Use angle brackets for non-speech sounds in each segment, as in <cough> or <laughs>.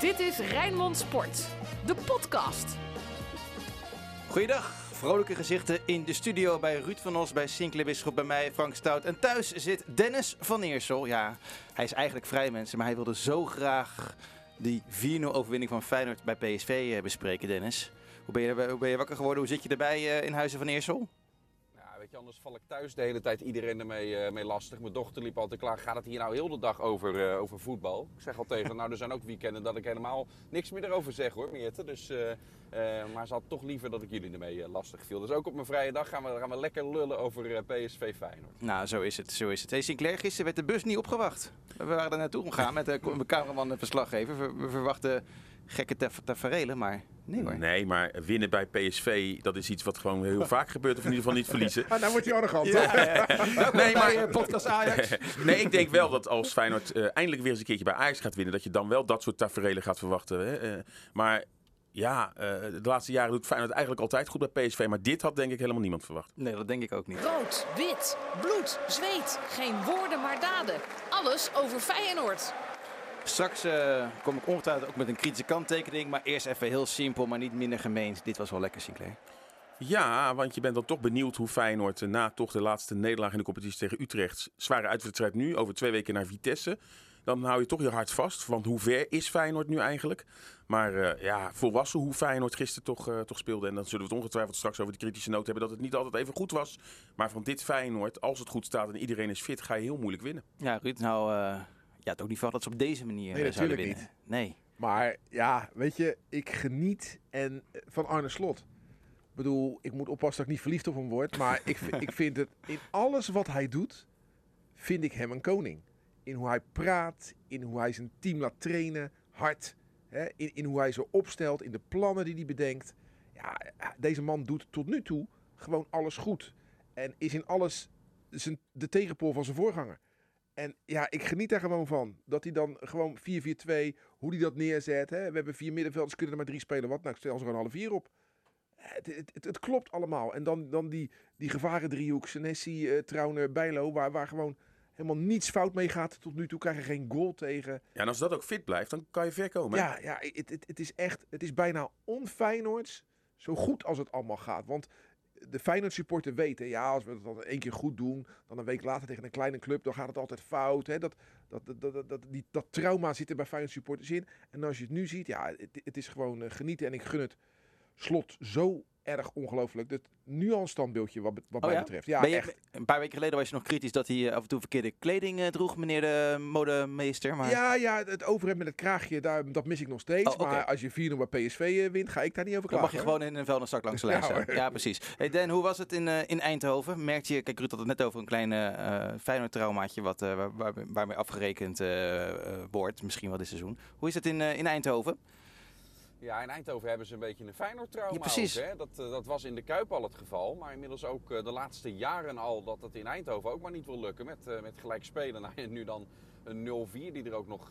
Dit is Rijnmond Sport, de podcast. Goeiedag, vrolijke gezichten in de studio bij Ruud van Os, bij Sinclair Bisschop, bij mij Frank Stout. En thuis zit Dennis van Eersel. Ja, hij is eigenlijk vrij mensen, maar hij wilde zo graag die 4-0 overwinning van Feyenoord bij PSV eh, bespreken, Dennis. Hoe ben, je, hoe ben je wakker geworden? Hoe zit je erbij eh, in Huizen van Eersel? Je, anders val ik thuis de hele tijd iedereen ermee eh, mee lastig. Mijn dochter liep altijd klaar. Gaat het hier nou heel de dag over, eh, over voetbal? Ik zeg al tegen, nou er zijn ook weekenden dat ik helemaal niks meer erover zeg hoor, Meerte. Dus, eh, maar ze had toch liever dat ik jullie ermee lastig viel. Dus ook op mijn vrije dag gaan we, gaan we lekker lullen over PSV Feyenoord. Nou, zo is het, zo is het. Hey Sinclair, gisteren werd de bus niet opgewacht. We waren er naartoe gegaan met de cameraman en verslaggever. We, we verwachten gekke taf- taferelen, maar nee hoor. Nee, maar winnen bij PSV, dat is iets wat gewoon heel vaak gebeurt. Of in ieder geval niet verliezen. <laughs> Ah, nou wordt hij arrogant. <laughs> nee, maar eh, podcast Ajax. <laughs> Nee, ik denk wel dat als Feyenoord eh, eindelijk weer eens een keertje bij Ajax gaat winnen, dat je dan wel dat soort taferelen gaat verwachten. Hè? Eh, maar ja, eh, de laatste jaren doet Feyenoord eigenlijk altijd goed bij PSV. Maar dit had denk ik helemaal niemand verwacht. Nee, dat denk ik ook niet. Rood, wit, bloed, zweet. Geen woorden, maar daden. Alles over Feyenoord. Straks eh, kom ik ongetwijfeld ook met een kritische kanttekening. Maar eerst even heel simpel, maar niet minder gemeend. Dit was wel lekker, Sinclair. Ja, want je bent dan toch benieuwd hoe Feyenoord eh, na toch de laatste nederlaag in de competitie tegen Utrecht, zware uitwedstrijd nu, over twee weken naar Vitesse. Dan hou je toch je hart vast, want hoe ver is Feyenoord nu eigenlijk? Maar eh, ja, volwassen hoe Feyenoord gisteren toch, eh, toch speelde. En dan zullen we het ongetwijfeld straks over die kritische noot hebben dat het niet altijd even goed was. Maar van dit Feyenoord, als het goed staat en iedereen is fit, ga je heel moeilijk winnen. Ja, Ruud, nou, eh, ja, het ook niet van dat ze op deze manier Nee, eh, zouden natuurlijk winnen. Nee. Maar ja, weet je, ik geniet en, eh, van Arne Slot. Ik bedoel, ik moet oppassen dat ik niet verliefd op hem word. Maar ik, <laughs> ik vind het, in alles wat hij doet, vind ik hem een koning. In hoe hij praat, in hoe hij zijn team laat trainen, hard. Hè, in, in hoe hij ze opstelt, in de plannen die hij bedenkt. Ja, deze man doet tot nu toe gewoon alles goed. En is in alles zijn, de tegenpool van zijn voorganger. En ja, ik geniet daar gewoon van. Dat hij dan gewoon 4-4-2, hoe hij dat neerzet. Hè? We hebben vier middenvelders, kunnen er maar drie spelen. Wat? Nou, ik stel ze gewoon alle vier op. Het, het, het, het klopt allemaal. En dan, dan die, die gevaren driehoek, Senesi, eh Trauner, Bijlo, waar, waar gewoon helemaal niets fout mee gaat. Tot nu toe krijg je geen goal tegen. Ja, en als dat ook fit blijft, dan kan je ver komen. hè? Ja, ja het, het, het is echt, het is bijna onfeyenoords, zo goed als het allemaal gaat. Want de Feyenoord supporter weten, ja, als we dan één keer goed doen, dan een week later tegen een kleine club, dan gaat het altijd fout. Hè? Dat, dat, dat, dat, dat, die, dat trauma zit er bij Feyenoord supporters in. En als je het nu ziet, ja, het, het is gewoon eh, genieten. En ik gun het slot zo erg ongelooflijk. Dat nu al een standbeeldje wat, wat Oh mij ja? betreft. Ja, je- echt. Een paar weken geleden was je nog kritisch dat hij eh, af en toe verkeerde kleding eh, droeg, meneer de modemeester. Maar... Ja, ja, het overhemd met het kraagje, daar, dat mis ik nog steeds. Oh. Maar als je 4-0 bij PSV eh, wint, ga ik daar niet over Dan klagen. mag je hoor. gewoon in een vuilniszak langs de lijn Ja, staan. Ja, precies. Hey Dan, hoe was het in, in Eindhoven? Merkte je, kijk Ruud had het net over een klein eh Feyenoord-traumaatje wat, waar, waar, waarmee afgerekend wordt, misschien wel dit seizoen. Hoe is het in, in Eindhoven? Ja, in Eindhoven hebben ze een beetje een Feyenoord-trauma Ja, precies. ook, hè? Dat, eh, dat was in de Kuip al het geval. Maar inmiddels ook eh, de laatste jaren al dat het in Eindhoven ook maar niet wil lukken. Met, eh, met gelijk spelen. <laughs> Nou, en nu dan een 0-4 die, er ook nog,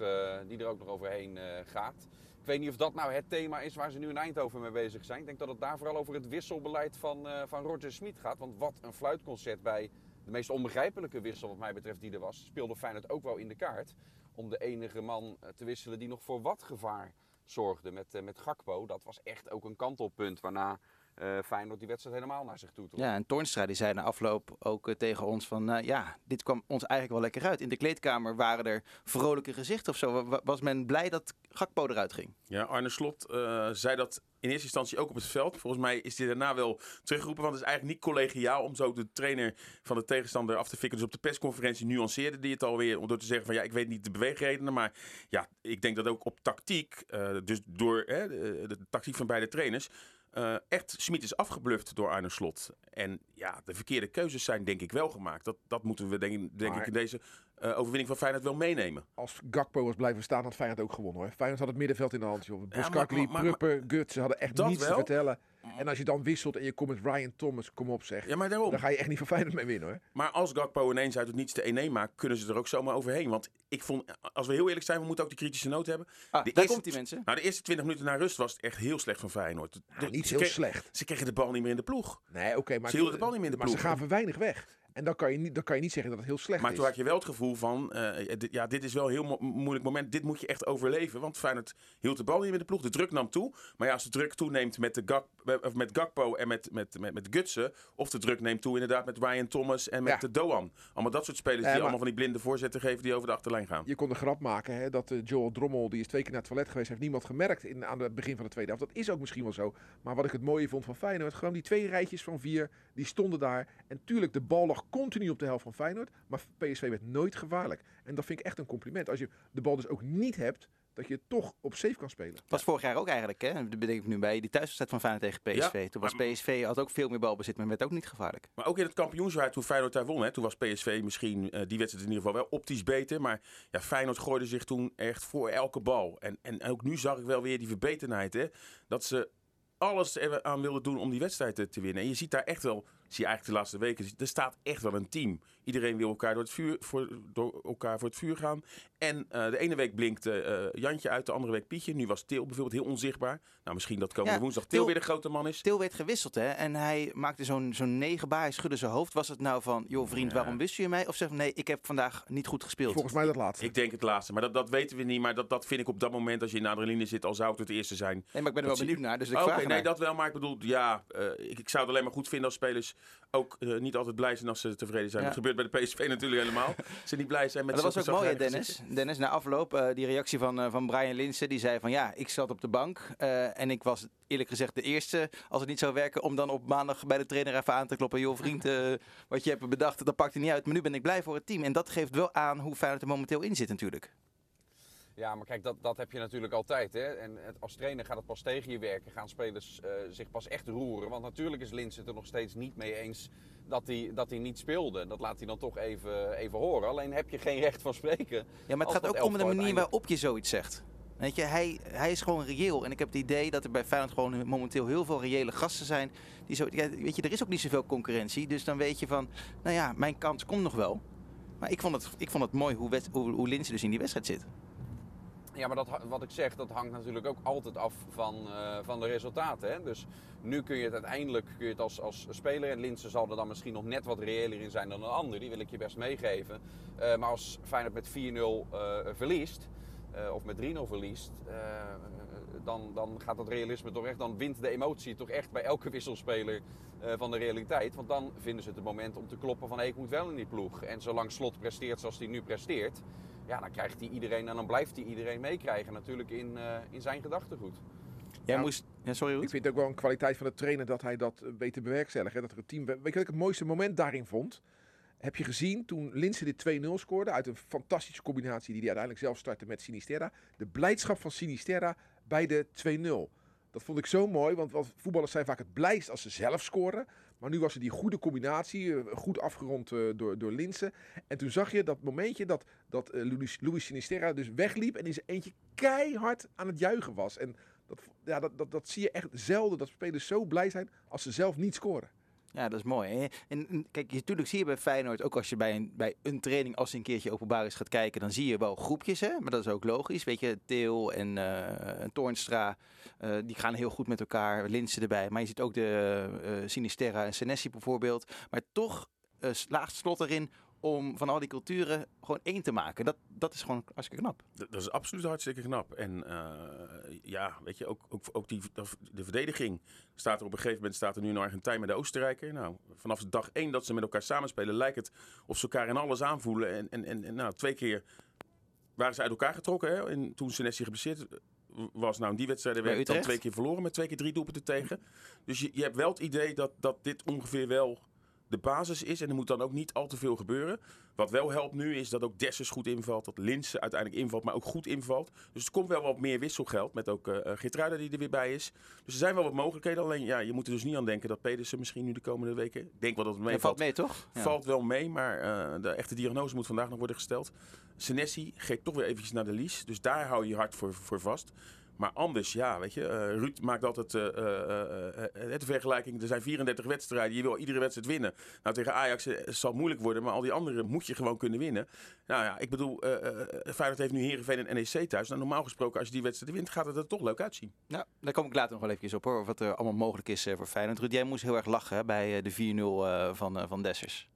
die er ook nog overheen gaat. Ik weet niet of dat nou het thema is waar ze nu in Eindhoven mee bezig zijn. Ik denk dat het daar vooral over het wisselbeleid van, van Roger Smit gaat. Want wat een fluitconcert bij de meest onbegrijpelijke wissel wat mij betreft die er was. Speelde Feyenoord ook wel in de kaart. Om de enige man te wisselen die nog voor wat gevaar zorgde met, eh, met Gakpo. Dat was echt ook een kantelpunt waarna eh Feyenoord die wedstrijd helemaal naar zich toe trok. Ja, en Toornstra die zei na afloop ook eh, tegen ons van, eh, ja, dit kwam ons eigenlijk wel lekker uit. In de kleedkamer waren er vrolijke gezichten of zo. Wa- wa- Was men blij dat Gakpo eruit ging? Ja, Arne Slot eh, zei dat in eerste instantie ook op het veld. Volgens mij is hij daarna wel teruggeroepen. Want het is eigenlijk niet collegiaal om zo de trainer van de tegenstander af te fikken. Dus op de persconferentie nuanceerde hij het alweer. Om door te zeggen van ja, ik weet niet de beweegredenen. Maar ja, ik denk dat ook op tactiek, eh, dus door hè, de, de tactiek van beide trainers... eh, echt, Smit is afgebluft door Arne Slot. En ja, de verkeerde keuzes zijn denk ik wel gemaakt. Dat, dat moeten we denk, denk Maar- ik in deze eh, overwinning van Feyenoord wel meenemen. Als Gakpo was blijven staan, had Feyenoord ook gewonnen hoor. Feyenoord had het middenveld in de hand. Joh. Boskakli, maar- maar- Prupper, Guts, ze hadden echt niets te vertellen. En als je dan wisselt en je komt met Ryan Thomas, kom op zeg. Ja, maar daarom. Dan ga je echt niet van Feyenoord mee winnen hoor. Maar als Gakpo ineens uit het niets de 1-1 maakt, kunnen ze er ook zomaar overheen. Want ik vond, als we heel eerlijk zijn, we moeten ook de kritische noot hebben. Ah, de daar eerste, komt die mensen. Nou, de eerste 20 minuten na rust was het echt heel slecht van Feyenoord. De- Ja, niet ze heel kreeg- slecht. Ze kregen de bal niet meer in de ploeg. Nee, oké, maar, Ze hielden de bal niet meer in de maar ze ploeg. gaven weinig weg. En dan kan je niet, dan kan je niet zeggen dat het heel slecht Maar is. toen had je wel het gevoel van, eh, dit- ja, dit is wel een heel mo- moeilijk moment. Dit moet je echt overleven. Want Feyenoord hield de bal niet met de ploeg. De druk nam toe. Maar ja, als de druk toeneemt met, de Gak, eh, of met Gakpo en met, met, met, met Gutsen. Of de druk neemt toe inderdaad met Ryan Thomas en met Ja. de Doan. Allemaal dat soort spelers die maar- allemaal van die blinde voorzetten geven die over de achterlijn gaan. Je kon de grap maken hè, dat eh, Joel Drommel, die is twee keer naar het toilet geweest, heeft niemand gemerkt in, aan het begin van de tweede helft. Dat is ook misschien wel zo. Maar wat ik het mooie vond van Feyenoord, gewoon die twee rijtjes van vier, die stonden daar. En tuurlijk, de bal lag continu op de helft van Feyenoord, maar PSV werd nooit gevaarlijk. En dat vind ik echt een compliment. Als je de bal dus ook niet hebt, dat je toch op safe kan spelen. was vorig jaar ook eigenlijk, hè? Dat bedenk ik nu bij die thuiswedstrijd van Feyenoord tegen PSV. Ja, Toen was maar- PSV had ook veel meer balbezit, maar werd ook niet gevaarlijk. Maar ook in het kampioenschap toen Feyenoord daar won. Hè, toen was PSV misschien eh, die wedstrijd in ieder geval wel optisch beter. Maar ja, Feyenoord gooide zich toen echt voor elke bal. En, en ook nu zag ik wel weer die verbetenheid. Hè, dat ze alles aan wilden doen om die wedstrijd te, te winnen. En je ziet daar echt wel, zie je eigenlijk de laatste weken, er staat echt wel een team. Iedereen wil elkaar door het vuur, voor, door elkaar voor het vuur gaan. En eh, de ene week blinkte eh, Jantje uit, de andere week Pietje. Nu was Til bijvoorbeeld heel onzichtbaar. Nou, misschien dat komende Ja, woensdag Til Til- weer de grote man is. Til werd gewisseld, hè? En hij maakte zo'n zo'n negenbaar, hij schudde zijn hoofd. Was het nou van, joh vriend, Ja. waarom wist je mij? Of zeg nee, ik heb vandaag niet goed gespeeld. Volgens mij dat laatste. Ik denk het laatste, maar dat, dat weten we niet. Maar dat, dat vind ik op dat moment, als je in de adrenaline zit, al zou het het eerste zijn. Nee, maar ik ben er wel benieuwd naar, dus ik Oké, vraag nee, dat wel. Maar ik bedoel, ja, eh, ik, ik zou het alleen maar goed vinden als spelers ook niet altijd blij zijn als ze tevreden zijn. Ja. Dat gebeurt bij de PSV natuurlijk helemaal. <laughs> Ze niet blij zijn met Maar dat was ook mooi, Dennis. Dennis, na afloop, eh, die reactie van, eh, van Brian Linsen, die zei van ja, ik zat op de bank eh, en ik was eerlijk gezegd de eerste, als het niet zou werken, om dan op maandag bij de trainer even aan te kloppen. Joh vriend, <laughs> wat je hebt bedacht, dat pakt er niet uit. Maar nu ben ik blij voor het team. En dat geeft wel aan hoe Feyenoord er momenteel in zit natuurlijk. Ja, maar kijk, dat, dat heb je natuurlijk altijd. Hè? En het, als trainer gaat het pas tegen je werken. Gaan spelers eh, zich pas echt roeren. Want natuurlijk is Lins het er nog steeds niet mee eens dat hij, dat hij niet speelde. Dat laat hij dan toch even, even horen. Alleen heb je geen recht van spreken. Ja, maar het gaat ook om de manier uiteindelijk- waarop je zoiets zegt. Weet je, hij, hij is gewoon reëel. En ik heb het idee dat er bij Feyenoord gewoon momenteel heel veel reële gasten zijn. Die zo, ja, weet je, er is ook niet zoveel concurrentie. Dus dan weet je van, nou ja, mijn kans komt nog wel. Maar ik vond het, ik vond het mooi hoe, wed- hoe, hoe Linse dus in die wedstrijd zit. Ja, maar dat, wat ik zeg, dat hangt natuurlijk ook altijd af van, eh, van de resultaten. Hè? Dus nu kun je het uiteindelijk kun je het als, als speler. En Linsen zal er dan misschien nog net wat reëler in zijn dan een ander. Die wil ik je best meegeven. Eh, maar als Feyenoord met 4-0 eh, verliest, of met 3-0 verliest, dan, dan gaat dat realisme toch echt, dan wint de emotie toch echt bij elke wisselspeler van de realiteit. Want dan vinden ze het het moment om te kloppen van hey, ik moet wel in die ploeg. En zolang Slot presteert zoals hij nu presteert, ja, dan krijgt hij iedereen en dan blijft hij iedereen meekrijgen natuurlijk in, eh, in zijn gedachtegoed. Jij Ja. moest, ja, sorry Ruud. Ik vind het ook wel een kwaliteit van de trainer dat hij dat eh, weet te bewerkstelligen. Dat er een team. Weet je wat ik het mooiste moment daarin vond? Heb je gezien toen Linse dit 2-0 scoorde uit een fantastische combinatie die hij uiteindelijk zelf startte met Sinisterra. De blijdschap van Sinisterra bij de 2-0. Dat vond ik zo mooi, want, want voetballers zijn vaak het blijst als ze zelf scoren. Maar nu was er die goede combinatie, eh, goed afgerond eh, door, door Linse. En toen zag je dat momentje dat, dat eh, Luis, Luis Sinisterra dus wegliep en in zijn eentje keihard aan het juichen was. En dat, ja, dat, dat, dat zie je echt zelden, dat spelers zo blij zijn als ze zelf niet scoren. Ja, dat is mooi. En, en kijk, natuurlijk zie je bij Feyenoord, ook als je bij een, bij een training, als een keertje openbaar is, gaat kijken, dan zie je wel groepjes, hè? maar dat is ook logisch. Weet je, Theo en en Toornstra, eh, die gaan heel goed met elkaar, Linsen erbij. Maar je ziet ook de eh Sinisterra en Senesi bijvoorbeeld. Maar toch eh, slaagt Slot erin om van al die culturen gewoon één te maken. Dat, dat is gewoon hartstikke knap. Dat dat is absoluut hartstikke knap. En eh, ja, weet je, ook, ook, ook die, de verdediging staat er op een gegeven moment, staat er nu een Argentijn met de Oostenrijker. Nou, vanaf dag één dat ze met elkaar samenspelen, lijkt het of ze elkaar in alles aanvoelen. En, en, en, en nou, twee keer waren ze uit elkaar getrokken. Hè? En toen Senesi geblesseerd was, nou in die wedstrijden werd dan twee keer verloren met twee keer drie doelpunten tegen. Dus je, je hebt wel het idee dat, dat dit ongeveer wel de basis is. En er moet dan ook niet al te veel gebeuren. Wat wel helpt nu is dat ook Dessers goed invalt. Dat Linse uiteindelijk invalt, maar ook goed invalt. Dus er komt wel wat meer wisselgeld. Met ook uh, Geertruida die er weer bij is. Dus er zijn wel wat mogelijkheden. Alleen ja, je moet er dus niet aan denken dat Pedersen misschien nu de komende weken... Ik denk wel dat het meevalt. valt mee, toch? Ja. Valt wel mee, maar uh, de echte diagnose moet vandaag nog worden gesteld. Senesi geeft toch weer eventjes naar de lies. Dus daar hou je hart voor, voor vast. Maar anders, ja, weet je. Uh, Ruud maakt altijd uh, de vergelijking. Er zijn 34 wedstrijden. Je wil iedere wedstrijd winnen. Nou, tegen Ajax zal het moeilijk worden. Maar al die andere moet je gewoon kunnen winnen. Nou ja, ik bedoel, Feyenoord heeft nu Heerenveen en NEC thuis. Nou, normaal gesproken, als je die wedstrijd wint, gaat het er toch leuk uitzien. Nou, daar kom ik later nog wel even op hoor. Wat er allemaal mogelijk is voor Feyenoord. Ruud, jij moest heel erg lachen bij de 4-0 van, van Dessers.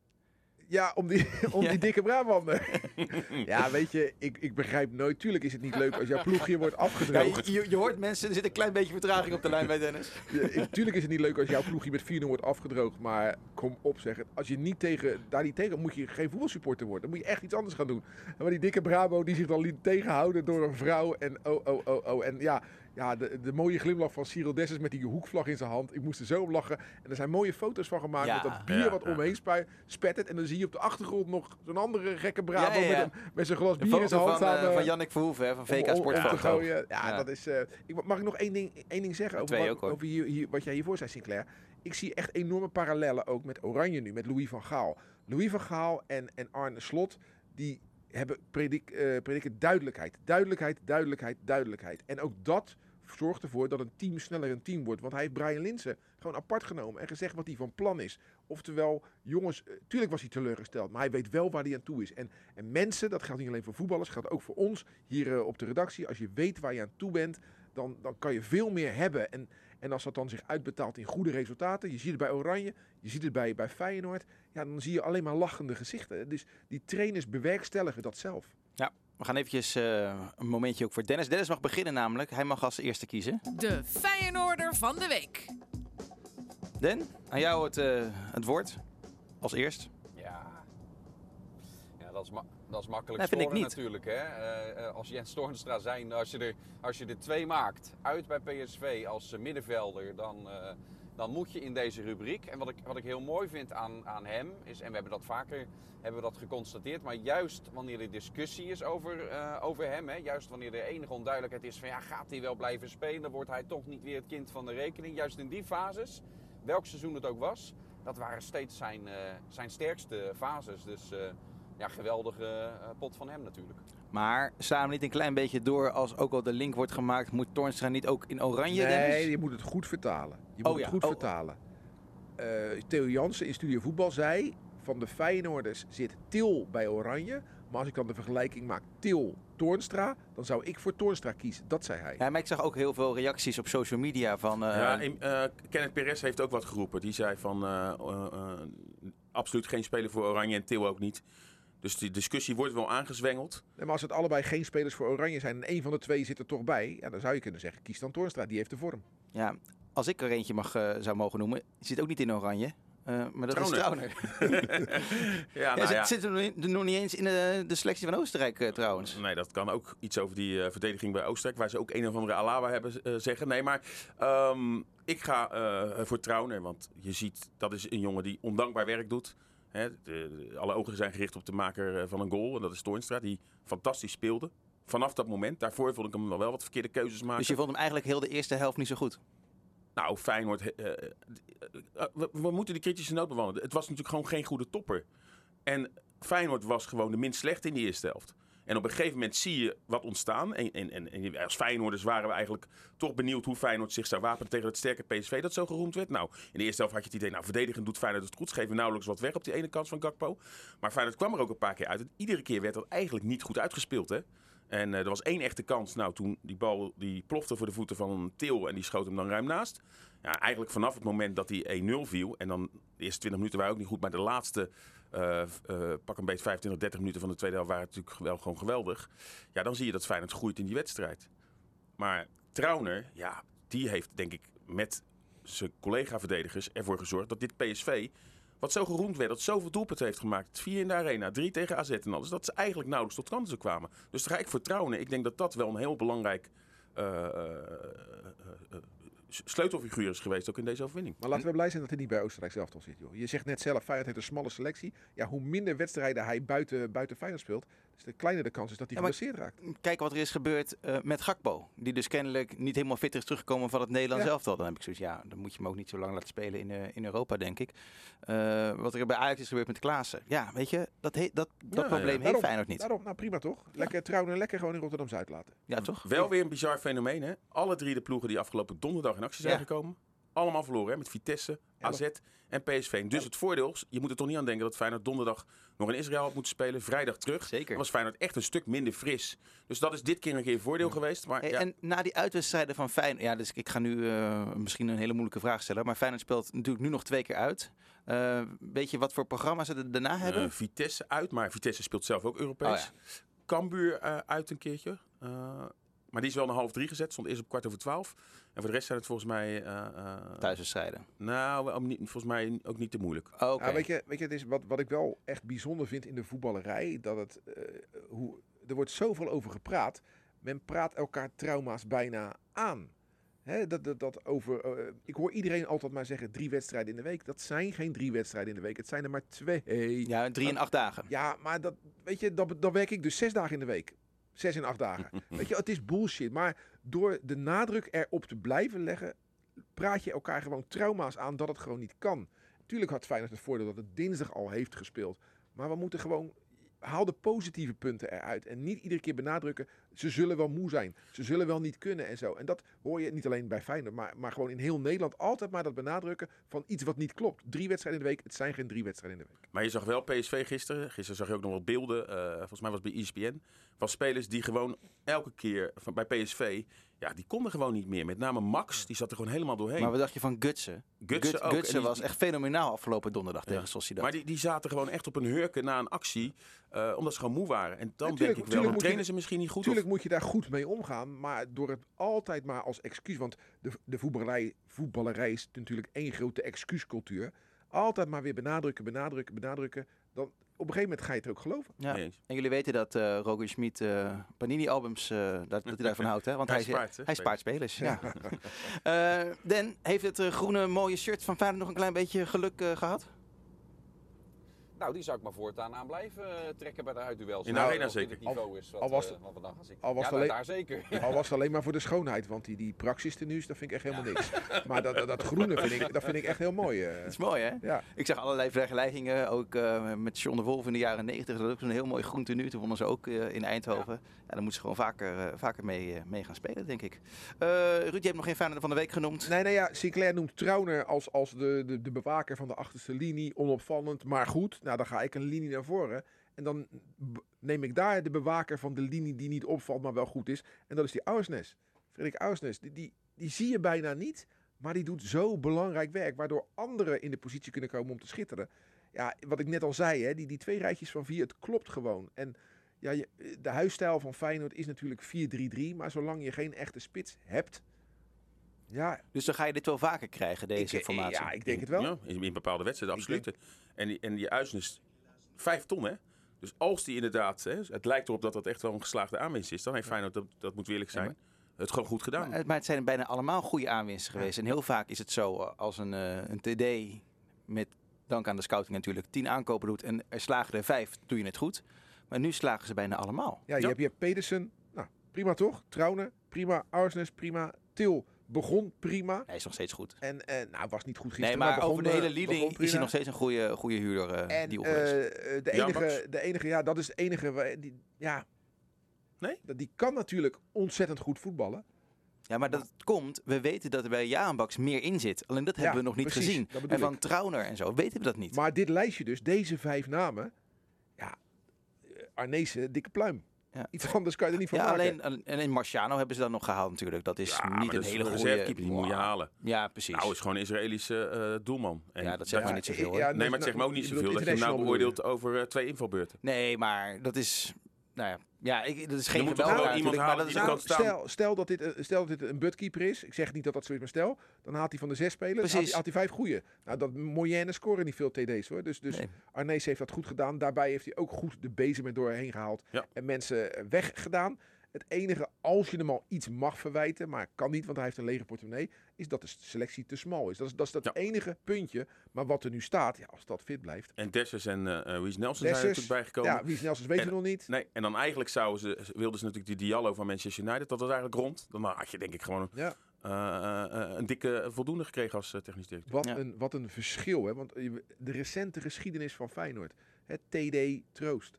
Ja, om die, <laughs> om Ja. die dikke Brabander. <laughs> ja, weet je, ik, ik begrijp nooit. Tuurlijk is het niet leuk als jouw ploegje wordt afgedroogd. je, je- je hoort mensen, er zit een klein beetje vertraging op de lijn bij Dennis. <laughs> Ja, Tuurlijk is het niet leuk als jouw ploegje met 4-0 wordt afgedroogd. Maar kom op zeg. Als je niet tegen, daar niet tegen moet je geen voetbalsupporter worden. Dan moet je echt iets anders gaan doen. Maar die dikke Brabo die zich dan liet tegenhouden door een vrouw. En oh, oh, oh, oh. En ja, ja de, de mooie glimlach van Cyril Dessers met die hoekvlag in zijn hand. Ik moest er zo om lachen. En er zijn mooie foto's van gemaakt Ja. met dat bier Ja, wat ja. omheen spettert. En dan zie je op de achtergrond nog zo'n andere gekke Brabo Ja, ja, ja. Met, een, met zijn glas bier in zijn hand van, staan. eh, eh, van Jannik Verhoeven hè, van VK om- om- om te Sportfoto. gooien. Ja, Ja. dat is. eh, ik, mag ik nog één ding, één ding zeggen over, wat, ook, over hier, hier, wat jij hiervoor zei, Sinclair? Ik zie echt enorme parallellen ook met Oranje nu, met Louis van Gaal. Louis van Gaal en, en Arne Slot, die hebben predik, eh, prediken duidelijkheid. Duidelijkheid, duidelijkheid, duidelijkheid. En ook dat zorgt ervoor dat een team sneller een team wordt. Want hij heeft Brian Linsen gewoon apart genomen en gezegd wat hij van plan is. Oftewel, jongens, eh, tuurlijk was hij teleurgesteld, maar hij weet wel waar hij aan toe is. En, en mensen, dat geldt niet alleen voor voetballers, geldt ook voor ons hier eh, op de redactie. Als je weet waar je aan toe bent, dan, dan kan je veel meer hebben. En, en als dat dan zich uitbetaalt in goede resultaten, je ziet het bij Oranje, je ziet het bij, bij Feyenoord, ja, dan zie je alleen maar lachende gezichten. Dus die trainers bewerkstelligen dat zelf. We gaan eventjes eh, een momentje ook voor Dennis. Dennis mag beginnen namelijk. Hij mag als eerste kiezen. De Feyenoorder van de week. Den, aan jou het, eh, het woord. Als eerst. Ja, ja dat, is ma- dat is makkelijk Nee, vind ik scoren niet. natuurlijk. Hè? Eh, eh, als Jens Toornstra zijn, als je, er, als je er twee maakt, uit bij PSV als eh, middenvelder, dan, dan moet je in deze rubriek. En wat ik, wat ik heel mooi vind aan, aan hem, is, en we hebben dat vaker hebben we dat geconstateerd, maar juist wanneer er discussie is over, over hem, hè, juist wanneer er enige onduidelijkheid is van ja, gaat hij wel blijven spelen, wordt hij toch niet weer het kind van de rekening. Juist in die fases, welk seizoen het ook was, dat waren steeds zijn, zijn sterkste fases. Dus ja, geweldige eh, pot van hem natuurlijk. Maar sla hem niet een klein beetje door als ook al de link wordt gemaakt. Moet Toornstra niet ook in oranje, nee, Dennis? je moet het goed vertalen. Je Oh moet ja, het goed oh. vertalen. Eh, Theo Jansen in Studio Voetbal zei... van de Feyenoorders zit Til bij Oranje. Maar als ik dan de vergelijking maak Til-Toornstra... dan zou ik voor Toornstra kiezen. Dat zei hij. Ja, maar ik zag ook heel veel reacties op social media van... eh, ja, en, eh, Kenneth Perez heeft ook wat geroepen. Die zei van eh, eh, eh, absoluut geen speler voor Oranje en Til ook niet. Dus die discussie wordt wel aangezwengeld. Nee, maar als het allebei geen spelers voor Oranje zijn... en één van de twee zit er toch bij... Ja, dan zou je kunnen zeggen, kies dan Toornstra. Die heeft de vorm. ja, als ik er eentje mag, eh, zou mogen noemen, zit ook niet in oranje. Eh, maar dat Trauner. is Trauner. <laughs> <laughs> ja, Ja, nou zit, ja. zit er nog niet- nog niet eens in de, de selectie van Oostenrijk eh, trouwens. Nee, dat kan ook iets over die eh, verdediging bij Oostenrijk, waar ze ook een of andere Alaba hebben eh, zeggen. Nee, maar ehm, ik ga eh, voor Trauner, want je ziet dat is een jongen die ondankbaar werk doet. Hè, de- de- alle ogen zijn gericht op de maker eh, van een goal, en dat is Toornstra, die fantastisch speelde. Vanaf dat moment, daarvoor vond ik hem wel wat verkeerde keuzes maken. Dus je vond hem eigenlijk heel de eerste helft niet zo goed. Nou, Feyenoord... eh, eh, we, we moeten die kritische noot bewandelen. Het was natuurlijk gewoon geen goede topper. En Feyenoord was gewoon de minst slecht in die eerste helft. En op een gegeven moment zie je wat ontstaan. En, en, en, als Feyenoorders waren we eigenlijk toch benieuwd hoe Feyenoord zich zou wapenen tegen het sterke PSV dat zo geroemd werd. Nou, in de eerste helft had je het idee, nou verdedigend doet Feyenoord het goed. Ze geven nauwelijks wat weg op die ene kant van Gakpo. Maar Feyenoord kwam er ook een paar keer uit. En iedere keer werd dat eigenlijk niet goed uitgespeeld, hè. En eh, er was één echte kans. Nou, toen die bal die plofte voor de voeten van Til en die schoot hem dan ruim naast. Ja, eigenlijk vanaf het moment dat die 1-0 viel. En dan de eerste 20 minuten waren ook niet goed. Maar de laatste eh, eh, pak een beetje 25, 30 minuten van de tweede helft waren natuurlijk wel gewoon geweldig. Ja, dan zie je dat Feyenoord groeit in die wedstrijd. Maar Trauner, ja, die heeft denk ik met zijn collega-verdedigers ervoor gezorgd dat dit PSV, wat zo geroemd werd, dat zoveel doelpunten heeft gemaakt. Vier in de arena, drie tegen AZ en alles. Dat ze eigenlijk nauwelijks tot kansen kwamen. Dus daar ga ik voor Trauner. Ik denk dat dat wel een heel belangrijk eh, eh, eh, sleutelfiguur is geweest ook in deze overwinning. Maar laten we blij zijn dat hij niet bij Oostenrijk zelf zit. Joh. Je zegt net zelf, Feyenoord heeft een smalle selectie. Ja, hoe minder wedstrijden hij buiten, buiten Feyenoord speelt, dus de kleiner de kans is dat hij geblesseerd raakt. Kijk wat er is gebeurd eh, met Gakpo. Die dus kennelijk niet helemaal fit is teruggekomen van het Nederlands Ja. elftal. Dan heb ik zoiets, ja, dan moet je hem ook niet zo lang laten spelen in, eh, in Europa, denk ik. Eh, wat er bij Ajax is gebeurd met Klaassen. Ja, weet je, dat, he- dat, dat Ja, probleem ja. heeft Daarom- Feyenoord niet. Daarom, nou prima toch? Lekker trouwen, lekker gewoon in Rotterdam-Zuid laten. Ja, toch? Wel weer een bizar fenomeen, hè? Alle drie de ploegen die afgelopen donderdag in actie zijn Ja. gekomen, allemaal verloren. Hè? Met Vitesse, AZ en PSV. Dus het voordeel, is, je moet er toch niet aan denken dat Feyenoord donderdag nog in Israël had moeten spelen. Vrijdag terug. Zeker. Dan was Feyenoord echt een stuk minder fris. Dus dat is dit keer een keer een voordeel geweest. Maar Hey, ja, En na die uitwedstrijden van Feyenoord... Ja, dus ik ga nu eh, misschien een hele moeilijke vraag stellen. Maar Feyenoord speelt natuurlijk nu nog twee keer uit. Eh, weet je wat voor programma's ze er daarna hebben? eh, Vitesse uit, maar Vitesse speelt zelf ook Europees. Oh ja. Cambuur uit een keertje. Maar die is wel naar half drie gezet. Stond eerst op kwart over twaalf. En voor de rest zijn het volgens mij... eh, eh, Thuiswedstrijden. Nou, niet, volgens mij ook niet te moeilijk. Oh, Oké. Ja, weet je, weet je het is wat, wat ik wel echt bijzonder vind in de voetballerij, dat het, eh, hoe, er wordt zoveel over gepraat. Men praat elkaar trauma's bijna aan. Hè, dat, dat, dat over, ik hoor iedereen altijd maar zeggen drie wedstrijden in de week. Dat zijn geen drie wedstrijden in de week. Het zijn er maar twee. Ja, drie en acht dagen. Ja, maar dat, weet je, dat, dan werk ik dus zes dagen in de week. Zes en acht dagen. <laughs> weet je, het is bullshit. Maar door de nadruk erop te blijven leggen, praat je elkaar gewoon trauma's aan dat het gewoon niet kan. Tuurlijk had Feyenoord het voordeel dat het dinsdag al heeft gespeeld. Maar we moeten gewoon, haal de positieve punten eruit. En niet iedere keer benadrukken, ze zullen wel moe zijn. Ze zullen wel niet kunnen en zo. En dat hoor je niet alleen bij Feyenoord, maar, maar gewoon in heel Nederland altijd maar dat benadrukken van iets wat niet klopt. Drie wedstrijden in de week, het zijn geen drie wedstrijden in de week. Maar je zag wel PSV gisteren. Gisteren zag je ook nog wat beelden. eh, volgens mij was het bij ESPN. Van spelers die gewoon elke keer van, bij PSV... Ja, die konden gewoon niet meer. Met name Max, die zat er gewoon helemaal doorheen. Maar wat dacht je van Gutsen? Gutsen ook. Gutsen die- was echt fenomenaal afgelopen donderdag tegen Sociedad. Maar die, die zaten gewoon echt op een hurken na een actie. eh, omdat ze gewoon moe waren. En dan denk ik wel, trainen ze misschien niet goed. of- Moet je daar goed mee omgaan, maar door het altijd maar als excuus, want de, de voetballerij, voetballerij is natuurlijk één grote excuuscultuur. Altijd maar weer benadrukken, benadrukken, benadrukken. Dan op een gegeven moment ga je het ook geloven. ja. En jullie weten dat eh Roger Schmid eh, Panini-albums, eh, dat, dat hij daarvan houdt, hè? Want Hij hij, spaart, hè, hij spaart spelers. Ja. <laughs> Eh, Den, heeft het groene mooie shirt van Feyenoord nog een klein beetje geluk eh, gehad? Nou, die zou ik maar voortaan aan blijven eh, trekken bij de uitduels. In de Nou, arena zeker. het niveau is wat, al was het- wat we dan gaan zien. al was ja, alleen- daar zeker. <laughs> Al was het alleen maar voor de schoonheid, want die, die praxis tenues, dat vind ik echt helemaal niks. Maar dat, dat, dat groene vind ik, dat vind ik echt heel mooi. eh. Dat is mooi, hè? ja. Ik zag allerlei vergelijkingen, ook eh, met John de Wolf in de jaren 90. Dat was ook zo'n heel mooi groen tenue. Toen wonnen ze ook eh, in Eindhoven. Ja. dan moeten ze gewoon vaker, eh, vaker mee, mee gaan spelen, denk ik. Eh Ruud, je hebt nog geen Feyenoord van de week genoemd. Nee, nee, ja, Sinclair noemt Trauner als, als de, de, de bewaker van de achterste linie. Onopvallend, maar goed. Nou, dan ga ik een linie naar voren. En dan neem ik daar de bewaker van de linie die niet opvalt, maar wel goed is. En dat is die Auersnes. Frederik Auersnes. Die, die, die zie je bijna niet, maar die doet zo belangrijk werk. Waardoor anderen in de positie kunnen komen om te schitteren. Ja, wat ik net al zei, hè, die, die twee rijtjes van vier, het klopt gewoon. En ja, je, de huisstijl van Feyenoord is natuurlijk 4-3-3. Maar zolang je geen echte spits hebt... Ja, Dus dan ga je dit wel vaker krijgen, deze ik, formatie. ja, ik denk het wel. Ja, in, in bepaalde wedstrijden, absoluut. En die, en die Uisnes, vijf ton hè. Dus als die inderdaad, hè, het lijkt erop dat dat echt wel een geslaagde aanwinst is. Dan heeft Feyenoord, dat, dat moet eerlijk zijn, het gewoon goed gedaan. Maar, maar het zijn bijna allemaal goede aanwinsten geweest. En heel vaak is het zo, eh, als een, eh, een TD met dank aan de scouting natuurlijk tien aankopen doet en er slagen er vijf, doe je het goed. Maar nu slagen ze bijna allemaal. Ja, je Ja. hebt, je hebt Pedersen. Nou, prima toch? Trouwne, prima. Arsnes, prima. Til begon prima. Hij is nog steeds goed. En eh, nou, was niet goed gisteren. Nee, maar begon, over de hele eh, leading is hij nog steeds een goede, goede huurder, eh En deal eh, eh, de, enige, de enige, ja, dat is het enige. Die, ja, Nee? dat- Die kan natuurlijk ontzettend goed voetballen. Ja, maar dat komt, we weten dat er bij Jaanbaks meer in zit. Alleen dat hebben we nog niet precies, gezien. En van ik. Trauner en zo weten we dat niet. Maar dit lijstje dus, deze vijf namen. Ja, Arnezen, dikke pluim. Ja. <laughs> Iets anders kan je er niet van ja, maken. alleen en in Marciano hebben ze dan nog gehaald natuurlijk. Dat is Ja, niet dat een is hele goede... reservekeeper, die moet je halen. Ja, precies. Nou, is gewoon een Israëlische eh, doelman. En Ja, dat zegt maar niet zoveel, Nee, maar het zegt me ook niet zoveel dat je hem nou beoordeelt over eh, twee invalbeurten. Nee, maar dat is... Nou ja, ja ik, dat is geen Er moet iemand maar dat is er staan. Stel, stel, dat dit, een- stel dat dit een budkeeper is. Ik zeg niet dat dat zo is, maar stel. Dan haalt hij van de zes spelers had had hij vijf goeie. Nou, dat Moyenne scoren niet veel TD's hoor. Dus, dus Nee. Arnees heeft dat goed gedaan. Daarbij heeft hij ook goed de bezem er doorheen gehaald. Ja. En mensen eh, weggedaan. Het enige, als je hem al iets mag verwijten, maar kan niet, want hij heeft een lege portemonnee, is dat de selectie te smal is. Dat is, dat, is dat Ja. enige puntje. Maar wat er nu staat, ja, als dat fit blijft. En Dessers en eh eh, Reece Nelson zijn er natuurlijk bijgekomen. Ja, wie snelst is weten En- we nog niet. Nee, en dan eigenlijk zouden ze, wilden ze natuurlijk die Diallo van Manchester United, dat was eigenlijk rond. Dan had je denk ik gewoon Ja. eh, een dikke voldoende gekregen als technisch directeur. Wat, Ja. een, wat een verschil, hè? Want de recente geschiedenis van Feyenoord. Het TD Troost.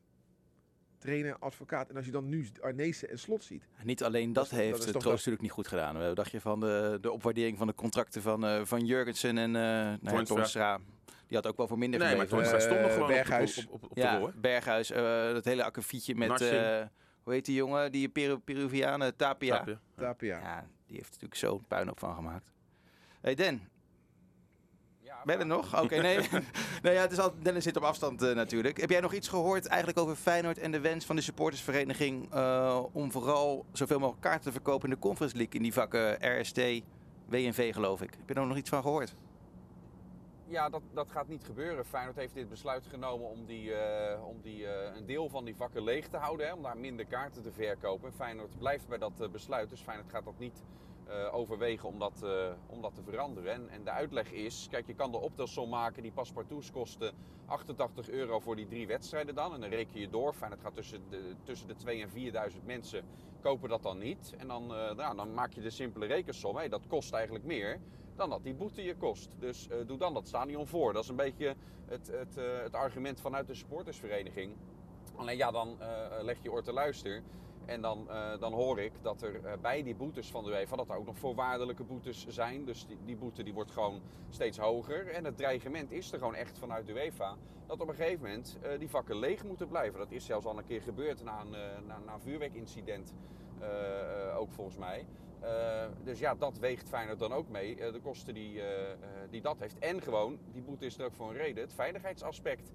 Trainer, advocaat. En als je dan nu Arnezen en Slot ziet. Niet alleen dat, Dat dat heeft toch Troost dat- natuurlijk niet goed gedaan. Wat dacht je van de, de opwaardering van de contracten van, eh, van Jurgensen en eh nou? Die had ook wel voor minder Nee, maar gebleven. Toornstra stond nog Eh, gewoon op de- Berghuis. op, op, op, ja, rol. hè? Berghuis, eh, dat hele akkefietje met, eh, hoe heet die jongen, die Peru Peruvianen, Tapia. Tapia. Ja, die heeft natuurlijk zo'n puinhoop van gemaakt. hey Den, Er maar- nog? Oké, <laughs> nee. <laughs> nee ja, het is altijd, Dennis zit op afstand eh, natuurlijk. Heb jij nog iets gehoord eigenlijk over Feyenoord en de wens van de supportersvereniging eh, om vooral zoveel mogelijk kaarten te verkopen in de Conference League in die vakken RST, WNV geloof ik. Heb je er nog iets van gehoord? Ja, dat, dat gaat niet gebeuren. Feyenoord heeft dit besluit genomen om, die, eh, om die, eh, een deel van die vakken leeg te houden. Hè, om daar minder kaarten te verkopen. En Feyenoord blijft bij dat besluit. Dus Feyenoord gaat dat niet eh, overwegen om dat, eh, om dat te veranderen. En, en de uitleg is, kijk je kan de optelsom maken. Die paspartouts kosten 88 euro voor die drie wedstrijden dan. En dan reken je door. Feyenoord gaat tussen de, tussen de 2 en 4000 mensen kopen dat dan niet. En dan, eh, nou, dan maak je de simpele rekensom. Hé, dat kost eigenlijk meer dan dat die boete je kost. Dus doe dan dat stadion voor. Dat is een beetje het, het, het argument vanuit de supportersvereniging. Alleen ja, dan leg je oor te luisteren. En dan, eh, dan hoor ik dat er eh, bij die boetes van de UEFA, dat er ook nog voorwaardelijke boetes zijn. Dus die, die boete die wordt gewoon steeds hoger. En het dreigement is er gewoon echt vanuit de UEFA. Dat op een gegeven moment eh, die vakken leeg moeten blijven. Dat is zelfs al een keer gebeurd na een, na, na een vuurwerkincident. ook volgens mij. Dus ja, dat weegt Feyenoord dan ook mee. de kosten die, die dat heeft. En gewoon, die boete is er ook voor een reden. Het veiligheidsaspect.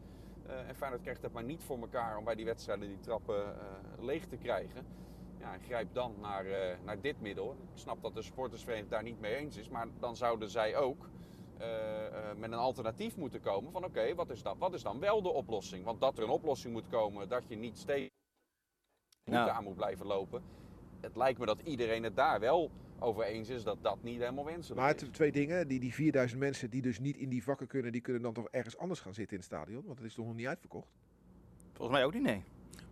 Eh, en Feyenoord krijgt het maar niet voor elkaar om bij die wedstrijden die trappen eh, leeg te krijgen. Ja, en grijp dan naar, eh, naar dit middel. Ik snap dat de supportersvereniging daar niet mee eens is. Maar dan zouden zij ook met een alternatief moeten komen. Van oké, wat is dat? Wat is dan wel de oplossing? Want dat er een oplossing moet komen dat je niet steeds Nou. aan moet blijven lopen. Het lijkt me dat iedereen het daar wel over eens is dat dat niet helemaal wenselijk Maar is. t- twee dingen. Die, die 4000 mensen die dus niet in die vakken kunnen, die kunnen dan toch ergens anders gaan zitten in het stadion. Want het is toch nog niet uitverkocht. Volgens mij ook niet, nee.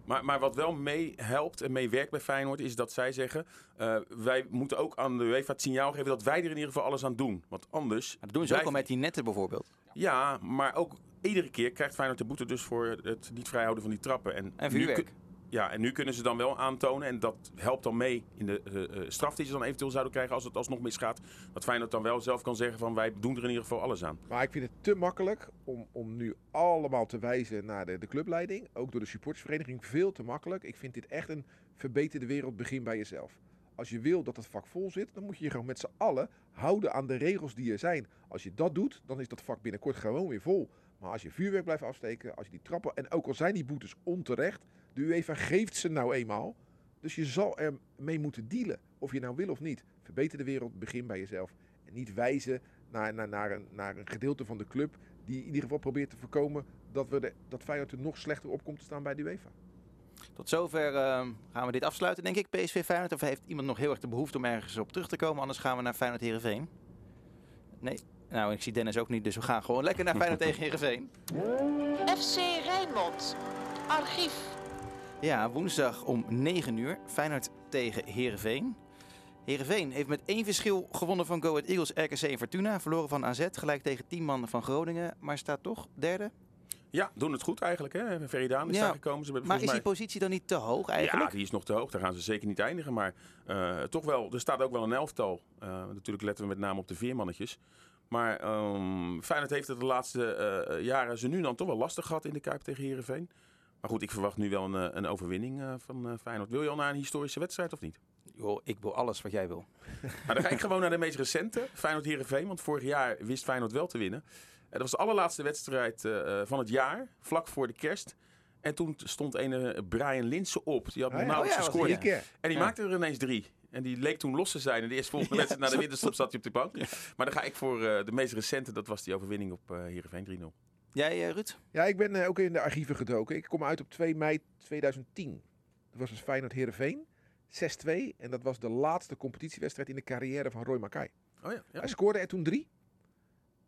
Maar, maar wat wel meehelpt en meewerkt bij Feyenoord is dat zij zeggen... eh, wij moeten ook aan de UEFA het signaal geven dat wij er in ieder geval alles aan doen. Want anders... Maar dat doen ze ook al met die netten bijvoorbeeld. Ja, maar ook iedere keer krijgt Feyenoord de boete dus voor het niet vrijhouden van die trappen. En, En nu vuurwerk. Ja, en nu kunnen ze dan wel aantonen, en dat helpt dan mee in de eh, straf die ze dan eventueel zouden krijgen als het alsnog misgaat. Dat Feyenoord dan wel zelf kan zeggen van wij doen er in ieder geval alles aan. Maar ik vind het te makkelijk om, om nu allemaal te wijzen naar de, de clubleiding. Ook door de supportersvereniging veel te makkelijk. Ik vind dit echt een verbeterde wereld. Begin bij jezelf. Als je wil dat het vak vol zit, dan moet je je gewoon met z'n allen houden aan de regels die er zijn. Als je dat doet, dan is dat vak binnenkort gewoon weer vol. Maar als je vuurwerk blijft afsteken, als je die trappen... En ook al zijn die boetes onterecht, de UEFA geeft ze nou eenmaal. Dus je zal er mee moeten dealen, of je nou wil of niet. Verbeter de wereld, begin bij jezelf. En niet wijzen naar, naar, naar, een, naar een gedeelte van de club die in ieder geval probeert te voorkomen dat, we de, dat Feyenoord er nog slechter op komt te staan bij de UEFA. Tot zover eh, gaan we dit afsluiten, denk ik. PSV Feyenoord. Of heeft iemand nog heel erg de behoefte om ergens op terug te komen? Anders gaan we naar Feyenoord Heerenveen. Nee. Nou, ik zie Dennis ook niet, dus we gaan gewoon lekker naar Feyenoord tegen Heerenveen. <laughs> FC Rijnmond. Archief. Ja, woensdag om 9 uur. Feyenoord tegen Heerenveen. Heerenveen heeft met één verschil gewonnen van Go Ahead Eagles, RKC en Fortuna. Verloren van AZ, gelijk tegen 10 man van Groningen. Maar staat toch derde. Ja, doen het goed eigenlijk. Hè? Veridaan is Ja, daar gekomen. Ze hebben Maar is die mij- positie dan niet te hoog eigenlijk? Ja, die is nog te hoog. Daar gaan ze zeker niet eindigen. Maar eh, toch wel, er staat ook wel een elftal. Eh, natuurlijk letten we met name op de veermannetjes. Maar ehm Feyenoord heeft het de laatste eh, jaren ze nu dan toch wel lastig gehad in de Kuip tegen Herenveen. Maar goed, ik verwacht nu wel een, eh, een overwinning eh, van eh, Feyenoord. Wil je al naar een historische wedstrijd of niet? Joh, ik wil alles wat jij wil. <laughs> Nou, dan ga ik gewoon naar de meest recente, Feyenoord Herenveen. Want vorig jaar wist Feyenoord wel te winnen. En dat was de allerlaatste wedstrijd van het jaar, vlak voor de kerst. En toen stond een Brian Linsen op. Die had nog ja. nauwelijks Oh ja, gescoord. Drie keer. En die Ja. maakte er ineens drie. En die leek toen los te zijn. En de eerste volgende <laughs> Ja, wedstrijd na de winterstop zat hij op de bank. Maar dan ga ik voor eh, de meest recente. Dat was die overwinning op eh Heerenveen 3-0. Jij, eh, Ruud? Ja, ik ben eh, ook in de archieven gedoken. Ik kom uit op 2 mei 2010. Dat was dus Feyenoord Heerenveen. 6-2. En dat was de laatste competitiewedstrijd in de carrière van Roy Mackay. Oh ja, ja. Hij scoorde er toen drie.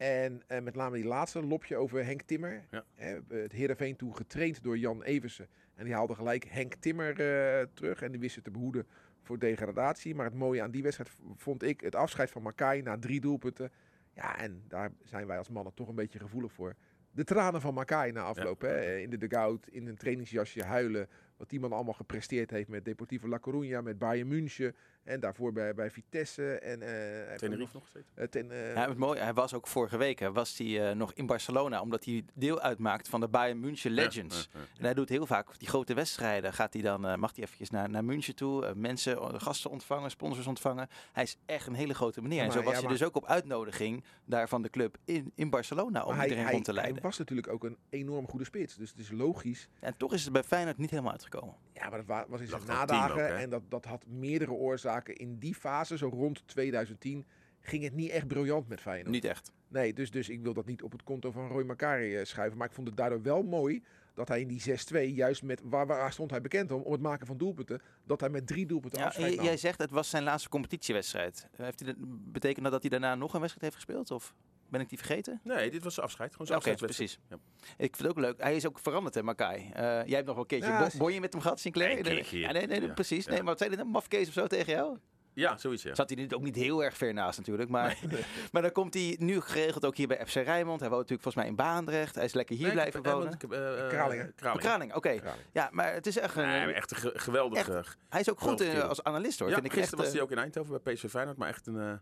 En eh, met name die laatste lopje over Henk Timmer. Ja. Eh, het Heerenveen toen getraind door Jan Eversen. En die haalde gelijk Henk Timmer eh, terug. En die wist het te behoeden voor degradatie. Maar het mooie aan die wedstrijd vond ik het afscheid van Makai na drie doelpunten. Ja, en daar zijn wij als mannen toch een beetje gevoelig voor. De tranen van Makai na afloop. Hè? In de dugout, in een trainingsjasje, huilen. Wat die man allemaal gepresteerd heeft met Deportivo La Coruña, met Bayern München. En daarvoor bij, bij Vitesse. En, eh, hij heeft Tenerife nog steeds. eh, ten, eh, Ja, het mooie, hij was ook vorige week hè, was hij, eh, nog in Barcelona, omdat hij deel uitmaakt van de Bayern München Legends. Ja, ja, ja. En hij doet heel vaak die grote wedstrijden. Gaat hij dan, eh, mag hij eventjes naar, naar München toe, mensen, gasten ontvangen, sponsors ontvangen. Hij is echt een hele grote meneer. Ja, en zo was ja, hij maar- dus ook op uitnodiging daar van de club in, in Barcelona om hij, iedereen hij, rond te hij leiden. was natuurlijk ook een enorm goede spits. Dus het is logisch. En toch is het bij Feyenoord niet helemaal uitgekomen. Ja, maar dat wa- was in zijn nadagen. ook, en dat, dat had meerdere oorzaken. In die fase, zo rond 2010, ging het niet echt briljant met Feyenoord. Niet echt. Nee, dus, dus ik wil dat niet op het konto van Roy Macari eh, schuiven. Maar ik vond het daardoor wel mooi dat hij in die 6-2, juist met waar, waar stond hij bekend om, om het maken van doelpunten, dat hij met drie doelpunten Ja, nam. jij zegt het was zijn laatste competitiewedstrijd. Heeft hij dat, betekent dat dat hij daarna nog een wedstrijd heeft gespeeld? Of ben ik die vergeten? Nee, dit was zijn afscheid. Gewoon zijn Oké, afscheidswedstrijd. precies. Ik vind het ook leuk. Hij is ook veranderd, hè, Makai. Eh, jij hebt nog wel een keertje Ja, bo- bonje met hem gehad, Sinclair? Keertje. Ja, nee, nee, Ja, precies. ja. Nee, maar wat zei hij? Een mafkees of zo tegen jou? Ja, zoiets ja. Zat hij nu ook niet heel erg ver naast natuurlijk. Maar, <laughs> maar dan komt hij nu geregeld ook hier bij FC Rijnmond. Hij woont natuurlijk volgens mij in Baandrecht. Hij is lekker hier Nee, blijven heb- wonen. want ik heb, eh, Kralingen. Kralingen. Kraling, oké. Kraling. Ja, maar het is echt een... Nee, echt een ge- geweldige... Echt, hij is ook goed in, als analist hoor. ja, vind ik gisteren echt, was hij ook in Eindhoven bij PSV Feyenoord, maar echt een eh,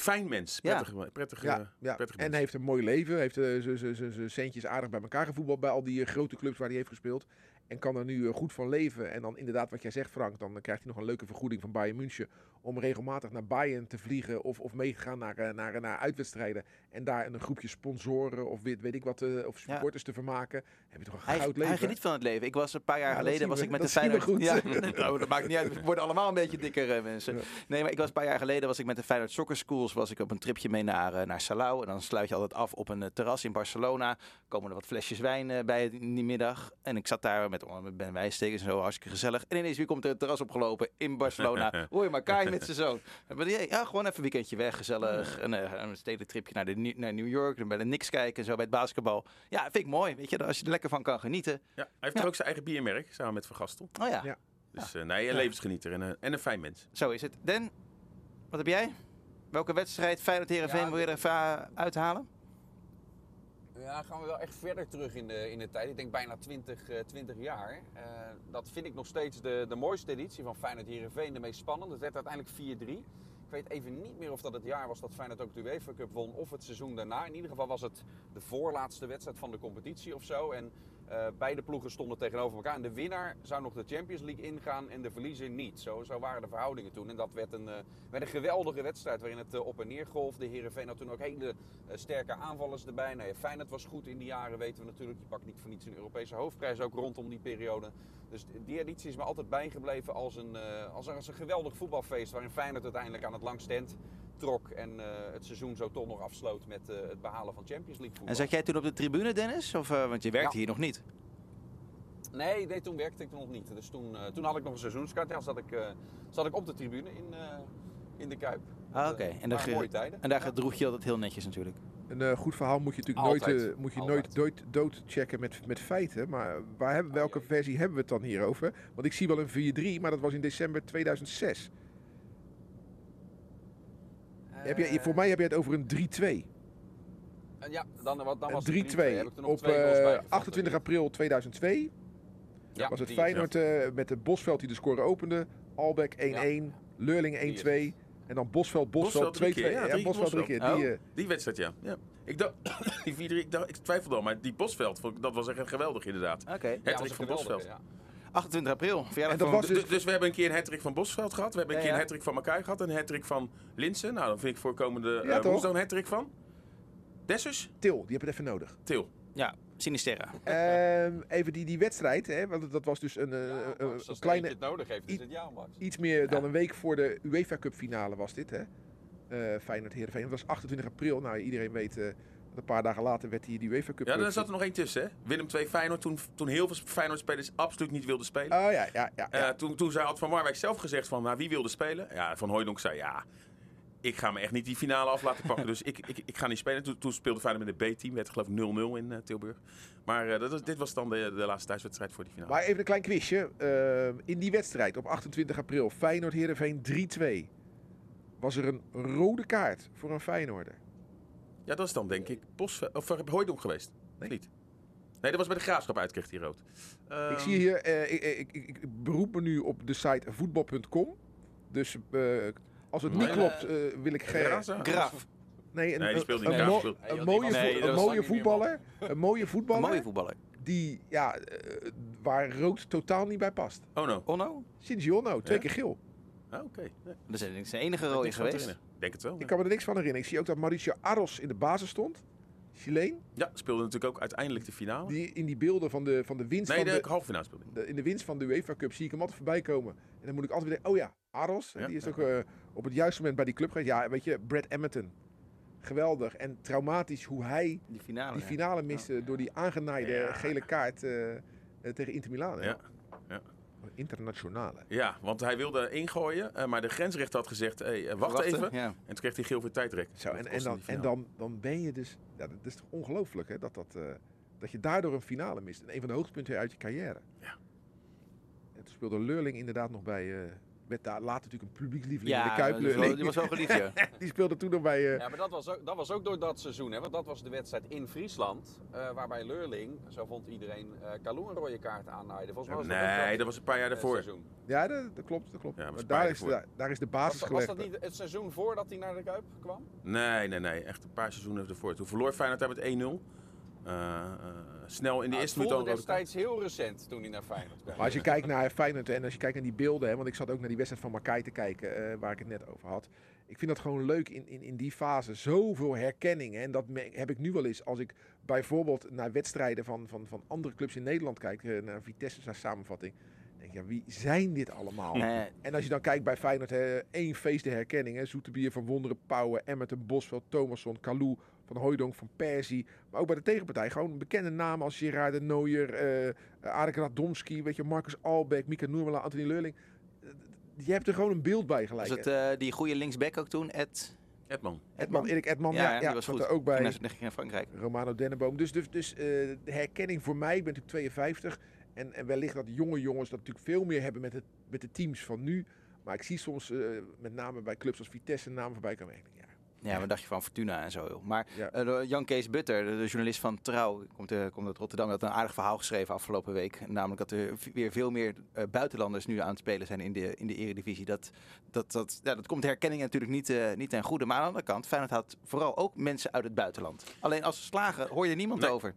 fijn mens. Ja. Prettige, prettige, Ja, ja. prettige en heeft een mooi leven. Heeft eh, zijn- centjes aardig bij elkaar gevoetbald bij al die eh, grote clubs waar hij heeft gespeeld. En kan er nu eh, goed van leven. En dan inderdaad wat jij zegt Frank, dan krijgt hij nog een leuke vergoeding van Bayern München. Om regelmatig naar Bayern te vliegen of, of mee te gaan naar, naar, naar uitwedstrijden. En daar een groepje sponsoren of weet, weet ik wat, eh, of supporters te vermaken. Heb je toch een Hij, goud leven. hij geniet van het leven. Ik was een paar jaar Ja, geleden was we. ik met Dat de Feyenoord. goed. Ja, <laughs> nou, dat maakt niet uit. We worden allemaal een beetje dikker mensen. Ja. Nee, maar ik was een paar jaar geleden was ik met de Feyenoord Soccer Was ik op een tripje mee naar, eh, naar Salau. En dan sluit je altijd af op een eh, terras in Barcelona. Komen er wat flesjes wijn eh, bij in die middag. En ik zat daar met, oh, met Ben Wijstekens en zo, hartstikke gezellig. En ineens wie komt er het terras opgelopen in Barcelona. <laughs> Hoor je maar Kai met zijn zoon. En we dachten, Ja, gewoon even een weekendje weg, gezellig. En een stedelijk tripje naar, de, naar New York. Dan bij de Knicks kijken en zo bij het basketbal. Ja, vind ik mooi. Weet je, als je er lekker van kan genieten. Ja, hij heeft Ja. er ook zijn eigen biermerk, samen met Van Gastel. Oh ja. Ja. Dus eh, nee, een levensgenieter en, een- en een fijn mens. Zo is het. Den, wat heb jij? Welke wedstrijd Feyenoord Heerenveen Ja, wil je er even uithalen? Ja, gaan we wel echt verder terug in de, in de tijd. Ik denk bijna 20, eh, 20 jaar. Eh, dat vind ik nog steeds de, de mooiste editie van Feyenoord Heerenveen. De meest spannende. Het werd uiteindelijk 4-3. Ik weet even niet meer of dat het jaar was dat Feyenoord ook de UEFA Cup won of het seizoen daarna. In ieder geval was het de voorlaatste wedstrijd van de competitie of zo. En eh, beide ploegen stonden tegenover elkaar. En de winnaar zou nog de Champions League ingaan en de verliezer niet. Zo, zo waren de verhoudingen toen. En dat werd een, eh, werd een geweldige wedstrijd waarin het eh, op en neer golfde. Heerenveen had toen ook hele sterke aanvallers erbij. Nou ja, Feyenoord was goed in die jaren, weten we natuurlijk. Je pakt niet voor niets een Europese hoofdprijs ook rondom die periode. Dus die editie is me altijd bijgebleven als een, als, als een geweldig voetbalfeest. Waarin Feyenoord uiteindelijk aan het langste eind trok. En eh, het seizoen zo toch nog afsloot met eh, het behalen van Champions League voetbal. En zat jij toen op de tribune, Dennis? Of, eh, want je werkte Ja. hier nog niet. Nee, nee, toen werkte ik nog niet. Dus toen, eh, toen had ik nog een seizoenskaart. Ja, zat ik, eh, zat ik op de tribune in, eh, in de Kuip. Ah, oké. Eh, En, daar mooie tijden. en daar Ja. gedroeg je altijd heel netjes natuurlijk. Een eh, goed verhaal moet je natuurlijk Altijd. nooit, moet je Altijd. nooit dood, doodchecken met, met feiten. Maar waar hebben, Oh, welke versie hebben we het dan hier over? Want ik zie wel een 4-3, maar dat was in december 2006. Heb je, voor mij heb je het over een 3-2. Eh, ja, dan, wat, dan Een was 3-2 het 3-2. Heb ik er nog op twee goals eh, bij gevonden. 28 april 2002. Ja, was het Feyenoord eh, met de Bosveld die de score opende. Albeck 1-1, Leurling 1-2. En dan Bosveld, Bosveld 2-2. Bosveld drie keer, ja, Ja, drie Bosveld drie keer. Die, Oh. eh, Die wedstrijd, ja. ja. Ik dacht, <coughs> die 4-3, ik, dacht, ik twijfelde al, maar die Bosveld, dat was echt geweldig inderdaad. Oké. Ja, Hattrick was van geweldige, Bosveld. Ja. 28 april. En dat van... was Dus, dus- dus we hebben een keer een hattrick van Bosveld gehad. We hebben een Ja, keer een ja. hattrick van Makai gehad. Een hattrick van Linsen. Nou, dan vind ik voorkomende... Ja, toch? hoe is daar een hattrick van? Dessers? Til, die heb het even nodig. Til. Ja, Sinisterra. Ehm, even die, die wedstrijd, hè, want dat was dus een, eh, Ja, een- Max, een als het kleine, het nodig heeft, is het jou, Max. iets meer dan een week voor de UEFA Cup finale was dit, hè? Eh Feyenoord Heerenveen. Dat was 28 april. Nou, iedereen weet eh, een paar dagen later werd hier die UEFA Cup. Ja, eh, daar zat er nog één tussen, hè? Willem II Feyenoord, toen, toen heel veel Feyenoord-spelers absoluut niet wilden spelen. Oh ja, ja, ja. Eh, ja. toen, toen zei had Van Marwijk zelf gezegd van, nou, wie wilde spelen? Ja, Van Hooijdonk zei, ja, ik ga me echt niet die finale af laten pakken. <laughs> dus ik, ik, ik ga niet spelen. Toen, toen speelde Feyenoord met de B-team. Werd geloof ik 0-0 in eh, Tilburg. Maar eh, dat was, dit was dan de, de laatste thuiswedstrijd voor die finale. Maar even een klein quizje. Ehm, in die wedstrijd op 28 april, Feyenoord Heerenveen 3-2. Was er een rode kaart voor een Feyenoorder? Ja, dat is dan denk ik Bos, of uh, Hooijdonk geweest. Nee. Niet? Nee, dat was bij de Graafschap uit, kreeg hij rood. Ik Ehm, zie hier, eh, ik, ik, ik, ik beroep me nu op de site voetbal.com. Dus eh, als het niet klopt, eh, wil ik geen... Graza? Graaf. Nee, een, Nee, die speelde niet. een, mo- een mooie, die was- nee, vo- dat een mooie voetballer. Een mooie Een voetballer. mooie voetballer. Die, ja, eh, waar rood totaal niet bij past. Oh no. Onno? Shinji twee Ja? keer geel. Ah, Oké. Nee, Dat is zijn enige rode geweest. denk het wel. Ik kan me er niks van herinneren. Ik zie ook dat Mauricio Arros in de basis stond. Chileen. Ja, speelde natuurlijk ook uiteindelijk de finale. Die in die beelden van de, van de winst Nee, van de de, halve finale speelde. de- in de winst van de UEFA Cup zie ik hem altijd voorbij komen. En dan moet ik altijd weer denken, oh ja, Arros. Ja, die is ja. ook eh, op het juiste moment bij die club geweest. Ja, weet je, Brad Emmerton. Geweldig en traumatisch hoe hij Die finale. die ja. finale miste door die aangenaaide Ja. gele kaart eh, eh, tegen Inter Milan. ja. Internationale. Ja, want hij wilde ingooien, eh, maar de grensrechter had gezegd, hey, eh, wacht Wachten? even. Ja. En toen kreeg hij geel voor tijdrek. Zo, en, en, dan, en dan, dan ben je dus... Ja, dat is toch ongelooflijk, hè? Dat, dat, eh, dat je daardoor een finale mist. En een van de hoogtepunten uit je carrière. Ja. En toen speelde Leurling inderdaad nog bij... eh werd daar later natuurlijk een publiekslieveling in Ja, de Kuip. dat was wel- die was wel geliefd, ja. <laughs> Die speelde toen nog bij... eh, Ja, maar dat was, ook, dat was ook door dat seizoen, hè? want dat was de wedstrijd in Friesland. eh, waarbij Leurling, zo vond iedereen, eh Kalou een rode kaart aannaaide. Volgens mij was dat Nee, dat was een paar jaar daarvoor. seizoen. ja, dat, dat klopt, dat klopt. Ja, was maar daar is, de, daar is de Was, basis dat- was gelegd. dat niet het seizoen voordat hij naar de Kuip kwam? Nee, nee, nee. Echt een paar seizoenen ervoor. Toen verloor Feyenoord daar met 1-0. Eh, eh, snel in de Nou, eerste minuut al destijds heel recent toen hij naar Feyenoord kwam. Maar als je kijkt naar Feyenoord en als je kijkt naar die beelden, hè, want ik zat ook naar die wedstrijd van Makai te kijken, eh, waar ik het net over had. Ik vind dat gewoon leuk in, in, in die fase. Zoveel herkenning. hè. En dat me- heb ik nu wel eens als ik bijvoorbeeld naar wedstrijden van, van, van andere clubs in Nederland kijk, naar Vitesse, naar samenvatting. denk ja, wie zijn dit allemaal? Nee, En als je dan kijkt bij Feyenoord, hè, één feest de herkenning. Hè, Zoeterbier, Van Wonderen, Pauwen, Emmerton, Bosveld, Thomasson, Kalou, Van Hooijdonk, Van Persie. Maar ook bij de tegenpartij gewoon bekende namen als Gerard de Nooier, eh Arek Radomski, weet je, Marcus Albeck, Mika Noermela, Anthony Leurling. Eh, Je hebt er gewoon een beeld bij was gelijk. het hè. eh, die goede linksback ook toen? Ed Edman. Edman, Erik Edman, ja, ja, die was goed. er ook bij. Ging naar, ging naar Frankrijk. Romano Denneboom. Dus, dus, dus eh, de herkenning voor mij, ik ben natuurlijk 52. En, en wellicht dat jonge jongens dat natuurlijk veel meer hebben met, het, met de teams van nu. Maar ik zie soms eh, met name bij clubs als Vitesse namen voorbij komen. Ja, Ja, wat dacht je van Fortuna en zo? joh. Maar Ja. eh, Jan Kees Butter, de, de journalist van Trouw, komt, eh, komt uit Rotterdam, had een aardig verhaal geschreven afgelopen week. Namelijk dat er weer veel meer eh, buitenlanders nu aan het spelen zijn in de, in de eredivisie. Dat, dat, dat, ja, dat komt de herkenning natuurlijk niet, niet ten goede. Maar aan de andere kant, Feyenoord had vooral ook mensen uit het buitenland. Alleen als ze slagen, hoor je niemand Nee. over.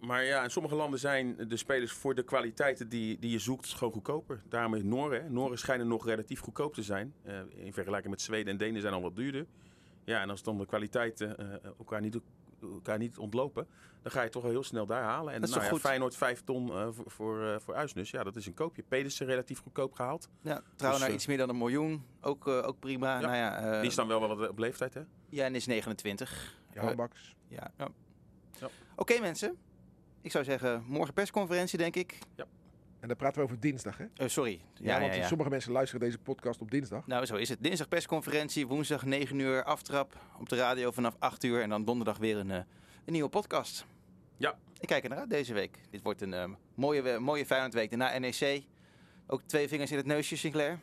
Maar ja, in sommige landen zijn de spelers voor de kwaliteiten die, die je zoekt gewoon goedkoper. Daarom is Noren. Hè. Noren schijnen nog relatief goedkoop te zijn. In vergelijking met Zweden en Denen zijn al wat duurder. Ja, en als dan de kwaliteiten eh, elkaar, niet, elkaar niet ontlopen, dan ga je toch wel heel snel daar halen. En Dat is nou ja, goed? Feyenoord 5 ton eh, voor, voor, eh, voor Uisnes, ja, dat is een koopje. Pedersen relatief goedkoop gehaald. Ja, Trouw Dus, naar eh, iets meer dan een miljoen, ook, eh, ook prima. Ja, nou ja, eh, Die is dan wel wel wat op leeftijd, hè? ja, en is 29. Jan Baks. Ja. ja. Ja. Oké mensen, ik zou zeggen morgen persconferentie denk ik. En dan praten we over dinsdag, hè? Eh, sorry. Ja, Ja, ja, want ja. sommige mensen luisteren deze podcast op dinsdag. Nou, zo is het. Dinsdag persconferentie, woensdag 9 uur aftrap op de radio vanaf 8 uur. En dan donderdag weer een, eh, een nieuwe podcast. Ja. Ik kijk er naar uit deze week. Dit wordt een eh, mooie, mooie Feyenoordweek. Daarna NEC. Ook twee vingers in het neusje, Sinclair.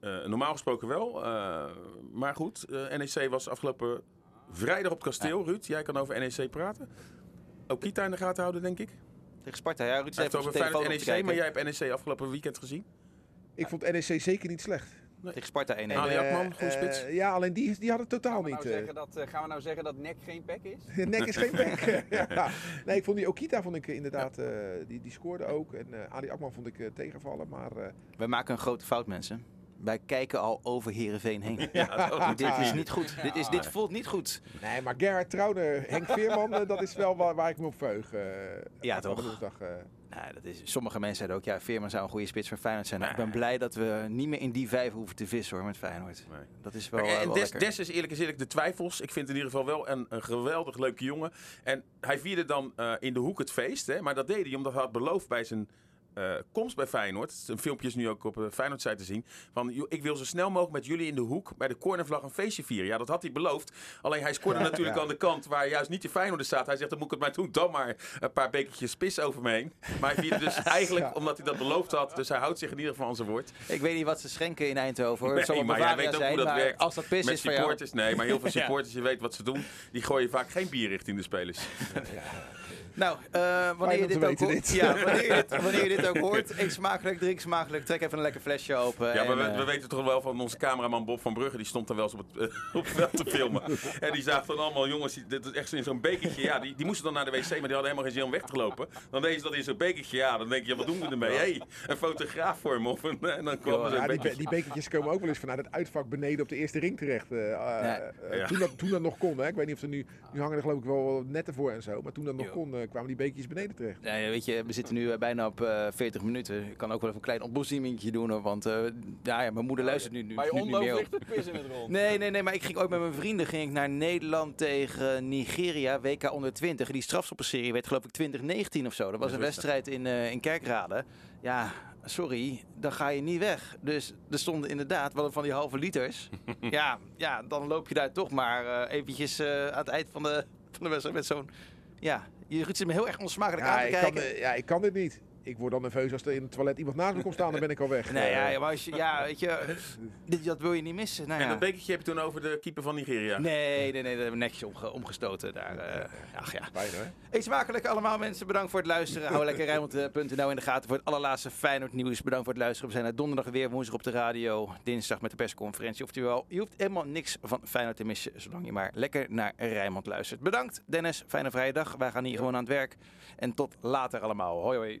Eh, normaal gesproken wel. eh, maar goed, NEC was afgelopen vrijdag op het kasteel. Ruud, jij kan over NEC praten. Ook Kita in de gaten houden, denk ik. Tegen Sparta. Ja, Ruud heeft over Feyenoord NEC, maar jij hebt NEC afgelopen weekend gezien. Ik vond NEC zeker niet slecht. Tegen Sparta 1 Ali Eh, Akman, goede eh, spits. ja, alleen die, die hadden het totaal Gaan we, niet. nou eh. zeggen dat, eh, gaan we nou zeggen dat nek geen pek is? <laughs> Nek is geen bek. <laughs> ja. Nee, ik vond die Okita vond ik inderdaad, eh, die, die scoorde ook. En eh Ali Akman vond ik eh, tegenvallen. Maar eh, We maken een grote fout, mensen. Wij kijken al over Herenveen heen. <laughs> Ja. Dit is niet goed. Dit, is, dit voelt niet goed. nee, maar Gerard Trouwner, Henk Veerman, eh, dat is wel waar, waar ik me op verheug. eh, Ja, toch? woensdag, eh. Nou, dat is, sommige mensen zeiden ook, ja, Veerman zou een goede spits voor Feyenoord zijn. Nou, ik ben blij dat we niet meer in die vijf hoeven te vissen hoor, met Feyenoord. Nee. Dat is wel, Maar, en wel Des, lekker. Des is eerlijk eerlijk de twijfels. Ik vind in ieder geval wel een, een geweldig leuke jongen. En hij vierde dan eh, in de hoek het feest. Hè? Maar dat deed hij omdat hij had beloofd bij zijn eh, komst bij Feyenoord. Een filmpje is nu ook op de Feyenoord-site te zien. Van, ik wil zo snel mogelijk met jullie in de hoek bij de cornervlag een feestje vieren. Ja, dat had hij beloofd. Alleen hij scoorde <laughs> natuurlijk Ja. aan de kant waar juist niet de Feyenoord staat. Hij zegt, dan moet ik het maar doen. Dan maar een paar bekertjes pis over me heen. Maar hij vierde dus <laughs> eigenlijk, Ja. omdat hij dat beloofd had. Dus hij houdt zich in ieder geval aan zijn woord. Ik weet niet wat ze schenken in Eindhoven hoor. Het maar jij weet ook zijn, hoe dat werkt. als dat pis Met is voor jou... supporters, nee, maar heel veel <laughs> Ja. supporters, je weet wat ze doen. Die gooien vaak geen bier richting de spelers. Nou, eh, wanneer, je dit ook hoort, dit. Ja, wanneer, je dit, <laughs> wanneer je dit ook hoort, eet smakelijk, drink smakelijk, trek even een lekker flesje open. Ja, en, maar we, eh, we weten toch wel van onze cameraman Bob van Brugge, die stond dan wel eens op het, eh, <laughs> op het veld te filmen. en die zagen dan allemaal jongens, die- dit is echt zo in zo'n bekertje. Ja, die, die moesten dan naar de wc, maar die hadden helemaal geen zin om weg te lopen. Dan deden ze dat in zo'n bekertje. Ja, dan denk je, wat doen we ermee? hey, een fotograaf voor me. Of een, en dan kwam er Ja, die, be- die bekertjes komen ook wel eens vanuit het uitvak beneden op de eerste ring terecht. eh, eh, eh, Ja. Toen, dat, toen dat nog kon, hè. ik weet niet of er nu, nu hangen er geloof ik wel netten voor en zo, maar toen dat nog kon, eh, kwamen die bekertjes beneden terecht. Ja, ja, weet je, we zitten nu eh, bijna op eh 40 minuten. Ik kan ook wel even een klein ontboezemingje doen, want eh, ja, ja, mijn moeder luistert nu, nu, Bij nu niet meer ligt het pis in het rond. <laughs> Nee, nee, nee, maar ik ging ooit met mijn vrienden ging ik naar Nederland tegen Nigeria, WK onder 20. En die strafschoppenserie werd geloof ik 2019 of zo. Dat was een wedstrijd in, eh, in Kerkrade. Ja, sorry, dan ga je niet weg. Dus er stonden inderdaad wel van die halve liters. <laughs> ja, ja, dan loop je daar toch maar eh, eventjes eh, aan het eind van de, van de wedstrijd met zo'n... Ja, je zit me heel erg onsmakelijk aan te kan, kijken. ja, ik kan dit niet. Ik word dan nerveus als er in het toilet iemand naast me komt staan, dan ben ik al weg. <laughs> Nee, Eh, ja, maar als je, ja, weet je, dit, dat wil je niet missen. Nou, En ja. dat bekertje heb je toen over de keeper van Nigeria. Nee, nee, nee, dat hebben we netjes omge- omgestoten daar. eh. ach ja. Eet smakelijk allemaal mensen. Bedankt voor het luisteren. Hou lekker Rijnmond.nl in de gaten voor het allerlaatste Feyenoord nieuws. Bedankt voor het luisteren. We zijn er donderdag weer, woensdag op de radio. Dinsdag met de persconferentie. Oftewel, je hoeft helemaal niks van Feyenoord te missen. Zolang je maar lekker naar Rijnmond luistert. Bedankt Dennis, fijne vrije dag. Wij gaan hier gewoon aan het werk. En tot later allemaal. Hoi hoi.